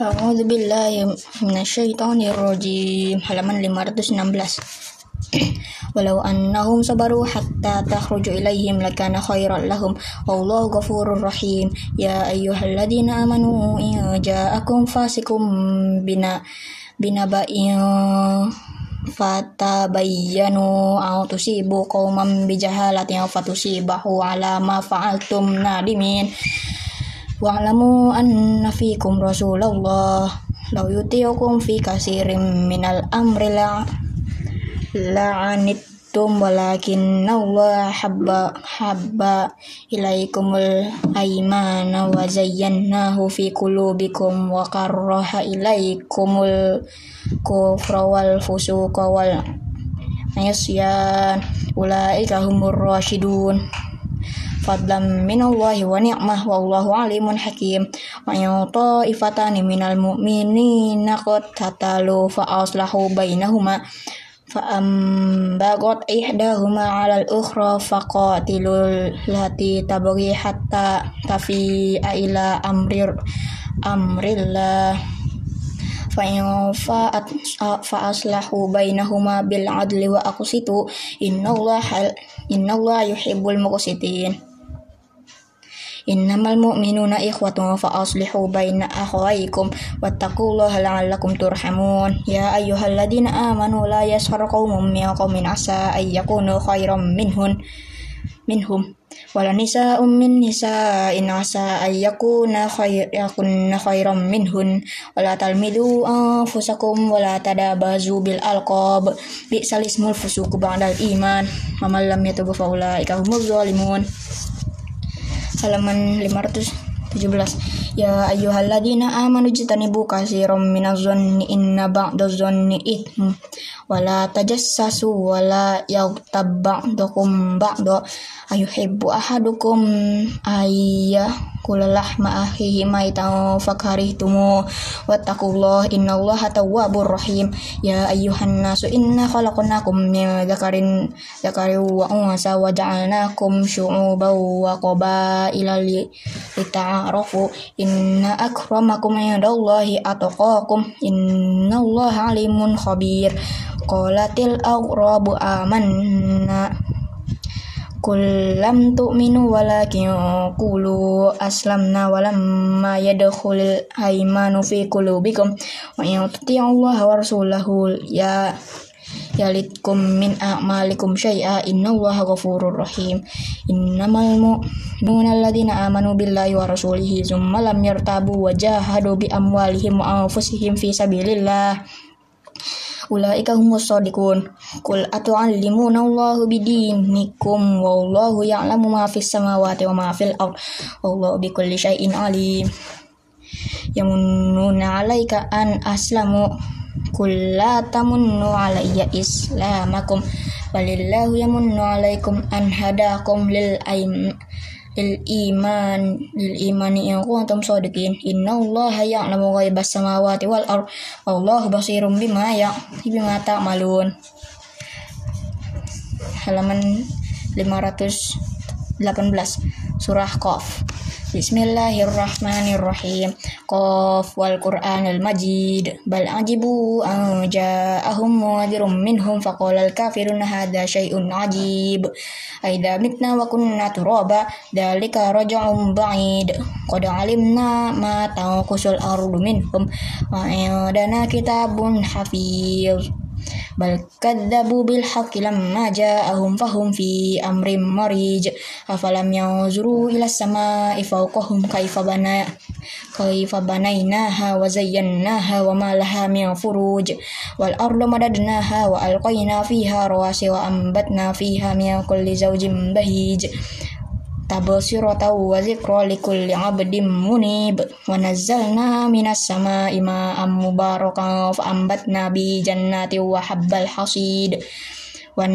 A'udzu billahi minasyaitonir rajim. Halaman 516. Walau annahum sabaru hatta takhruju ilaihim lakana khairan lahum wallahu ghafurur rahim ya ayyuhalladzina amanu in ja'akum fasikum bina binaba'in fatabayyanu aw tusibu qauman bijahalatin fatusibahu ala ma fa'altum nadimin Wa'lamu anna fikum Rasulullah law yuti'ukum fi katsirin minal amri la la'anittum walakin Allah habba habba ilaikumul aymana wa zayyanahu fi qulubikum wa karraha ilaikumul kufra wal fusuqa wal isyan. Ulaika humur rasyidun fadlan minallahi wa ni'mah wallahu alimun hakim. Wa in ta'ifatani minal mu'minina qatatalu fa aslahu bainahuma. Fa ambagot ihdahuma 'alal ukhra faqatilul lati tabghi hatta tafi'a ila amrir amrillah. Fa fa'at fa aslahu bainahuma bil adli wa aqsitu. Innallaha innallaha yuhibbul muqsitin Innamal mu'minuna ikhwatun fa aslihu baina akhawaykum wattaqullaha la'allakum turhamun ya ayyuhalladzina amanu la yaskhar qaumun min qaumin asa ay yakunu khairam minhun minhum wala nisa'un min nisa'in asa ay yakuna khair yakunna khairam minhun wala talmidu anfusakum wala tadabazu bil alqab bi'sal ismul fusuq ba'dal iman wa man lam yatub fa ulaika humuz zalimun halaman 517 Ya ayyuhalladzina amanu jitanibu katsiran minadh-dhanni inna ba'dadh-dhanni itsm wala tajassasu wala yaghtab ba'dukum ba'da ayuhibbu ahadukum ayya kulalahma akhihi maitan fakarihtumu wattaqullaha innallaha tawwabur rahim. Ya ayyuhan nasu inna khalaqnakum min dzakarin dzakarin wa unsa wa ja'alnakum syu'uban wa qabaila lita'arafu inna akramakum indallahi atqakum. Innallaha alimun khabir. Qalatil aghrabu amanna. Kullam tu'minu walakin qulu aslamna walamma yadkhulul aymanu fi qulubikum. Wa in tuti'ullaha wa rasulahu. Ya yalitkum min a'malikum syai'a innallaha ghafurur rahim. Innamal mu'minuna alladzina amanu billahi wa rasulihi tsumma lam yartabu wa jahadu bi amwalihim wa anfusihim fi sabilillah. Ulaika humus shadiqun qul atu'allimuna Allahu bidinikum wallahu ya'lamu ma fis samawati wa ma fil ard. Wallahu bikulli syai'in alim. Yamunnuna 'alaika an aslamu qul tamunnu 'alayya islamakum balillahu yamunnu 'alaikum an hadakum lil aim lil iman lil imani in kuntum shadiqin innallaha ya'lamu ghaibas samawati wal ard wallahu basirum bima ya bima ta'malun. Halaman 518 surah qaf Bismillahirrahmanirrahim. Qaf wal Qur'anil Majid. Bal ajibu an ja'ahum muadirum minhum faqala al kafiruna hadha syai'un ajib. Aida mitna wa kunna turaba dalika raja'un ba'id. Qad alimna ma tanqusul ardu minhum wa indana kitabun hafiz بل كذبوا بالحق لما جاءهم فهم في أمر مريج. أفلم ينظروا إلى السماء فوقهم كيف بنا كيف بنيناها وزيناها وما لها من فروج. والأرض مددناها وألقينا فيها رواسي وأنبتنا فيها من كل زوج بهيج. Tabsirata wa zikra likulli 'abdin munib wa nazzalna minas sama'i ma'an mubarakan fa ambatna bi jannati wa habbal hasid wan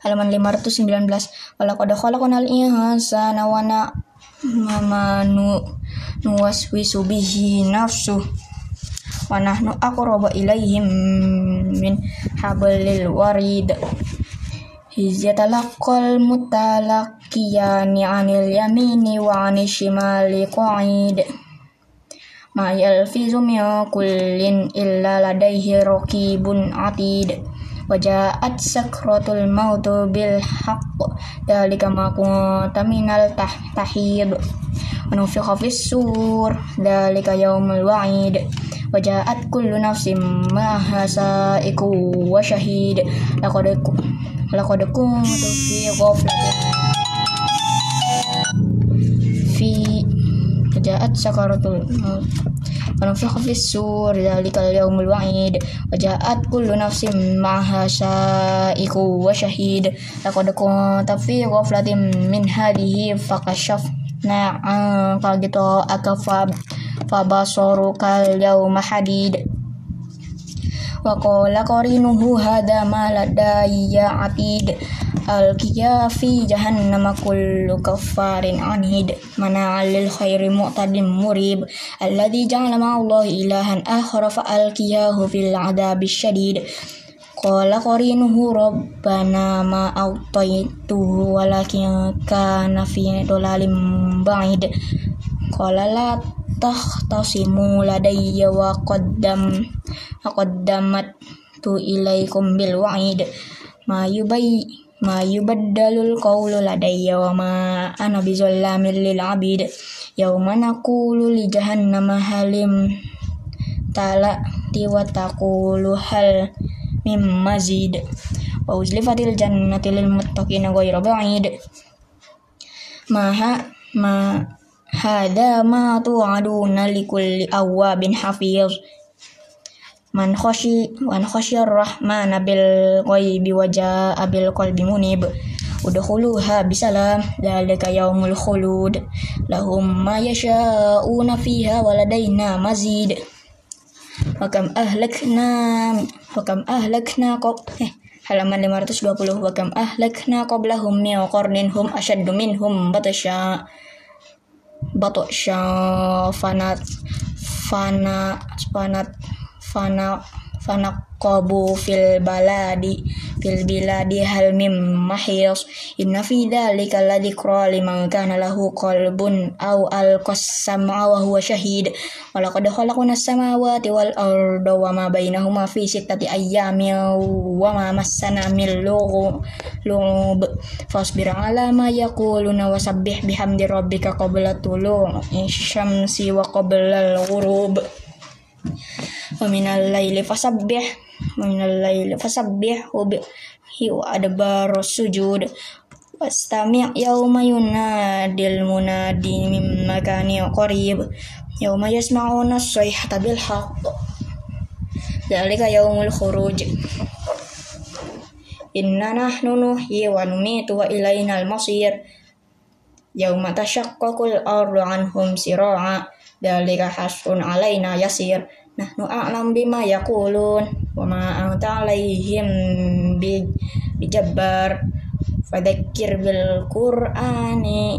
halaman 519 walaqad khalaqnal insana wa mamanu nuwaswisu bihi nafsu wa nahnu aqrabu ilaihim min hablil warid. Iz yatalaqal mutalaqiyani anil yamini wa anil shimali qa'id. Ma yalfizu min kullin illa ladaihi raqibun atid waja'at sakratul mautu bil haqq dalika ma kunta minal tahid wa nufikha fis sur dalika yaumul wa'id waja'at kullu nafsin ma'aha sa'iqu wa syahid laqad laqad kuntu fi ghaflatin fi ja'at sakaratul wa nufikha fis sur dzalikal yaumul wa'id wa ja'at kullu nafsin ma'aha sa'iqu wa syahid. Laqad kunta fi ghaflatin min hadhihi fakashafna 'anka ghita'aka fa fabasaruka yawma hadid wa qala qarinuhu hadha ma ladayya atid. Alqiya fi jahannam kullu kaffarin anid mana lil khairi mu'tadin murib. Alladhi ja'ala ma'allahi ilahan akhara fa alqiyahu fil adabi syadid. Qala qarinuhu rabbana ma autaituhu walakin takhtasimu ladayya wa qaddam qaddamat tu ilaikum bil wa'id. Ma yubay ma yubaddalul qawlu ladayya wa ma ana bizallamin lil abid. Yawma naqulu li jahannama halim. Tala tiwa taqulu hal mim mazid. Wa uzlifatil jannati lil muttaqina ghayra ba'id. Maha ma hada ma tu'aduna likulli awwabin hafiz man khashi man khasyar rahmana bil ghaibi wa jaa bil qalbi munib. Udkhuluha bisalam dzalika yaumul khulud. Lahum ma yasha'una fiha wa ladaina mazid. Wa kam ahlakna wa kam ahlakna qab eh, halaman 520 wa kam ahlakna qablahum min qarnin hum ashaddu minhum batasya batasya fanat fana fanat fana fanaqabu fil baladi fil biladi hal mim mahis. Inna fi dzalika ladzikra liman kana lahu qalbun aw alqassama wa huwa syahid wa laqad khalaqna as-samawati wal arda wa ma bainahuma fi sittati ayyamin wa ma massana min lughub fasbir ala ma yaquluna wa sabbih bihamdi rabbika qabla tulu'i syamsi wa qabla al-ghurub. Wa minal laili fasabbih minal laili fasabbih wa bihi wa adbar sujud. Wastami' yawma yunadil munadi min makani qarib. Yawma yasma'una as-sayhata bil haqq dzalika yaumul khuruj. Inna nahnu nuhyi wa numitu wa ilainal masir. Yawma tashaqqaqul ardu anhum sira'a. Dzalika hasrun alaina yasir nahnu a'lam bima yaqulun wa ma anta alaihim bi bijabbar fadzakir bil qur'ani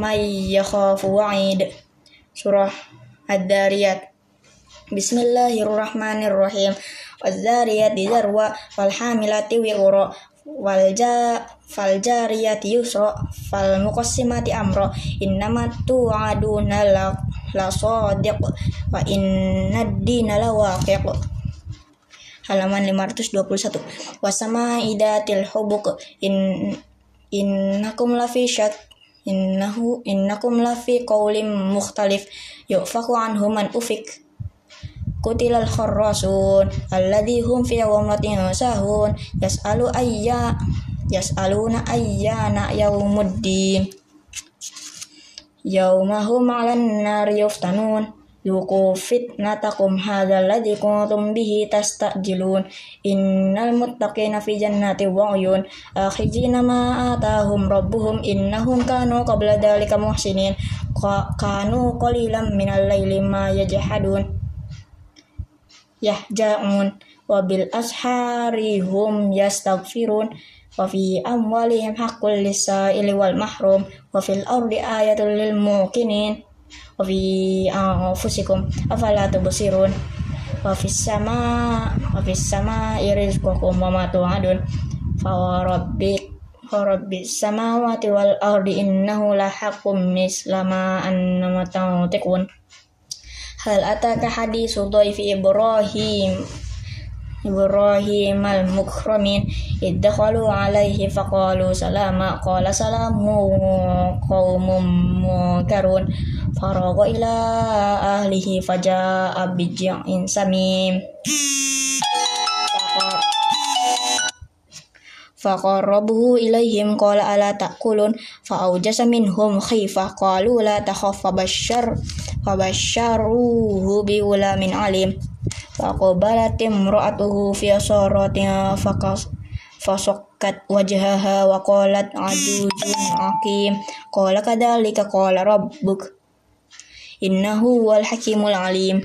may yakhafu wa'id. Surah ad-dariyat. Bismillahirrahmanirrahim. Waz-zariyati zarwa wal hamilati wiqra wal ja fal jariyati yusra fal muqassimati amra. Innama tu'aduna la sadiq wa inna dina la waqiq. Halaman 521 wasama idatil hubuk in innakum lafi syak innahu innakum lafi qawlim mukhtalif yufaku anhu man ufik. Kutilal kharrasun alladhi hum fi ghamratin sahun yas'alu ayya yas'aluna ayyana yaumuddin yaumahum 'alan nari yuftanun Yuku fitnatakum hadzal ladzi kuntum bihi tastajilun innal muttaqina fi jannati wa uyun akhijina ma atahum rabbuhum innahum kanu qabla dhalika muhsinin Ka kanu qalilan minal laili ma yajhadun yahjaun wa ashari hum yastaghfirun وفي أموالهم حق للسائل والمحروم وفي الأرض آية للموقنين وفي أنفسكم أفلا تبصرون وفي السماء وفي السماء رزقكم وما توعدون فوربك ورب السماوات والأرض إنه لحق مثل ما أنما تنطقون هل أتاك حديث ضيف إبراهيم إبراهيم المكرمين إذ دخلوا عليه فقالوا سلاما قال سلام قوم منكرون فرغ إلى أهله فجاء بجع سميم فقربه إليهم قال ألا تأكلون فأوجس منهم خيفة قالوا لا تخف فبشر فبشروه بغلام عليم Faqobalat imra'atuhu fi saratin fakas fasokat wajhaha wa qalat adujun akim. Qala kadhalika qala rabbuk. Innahu wal hakimul alim.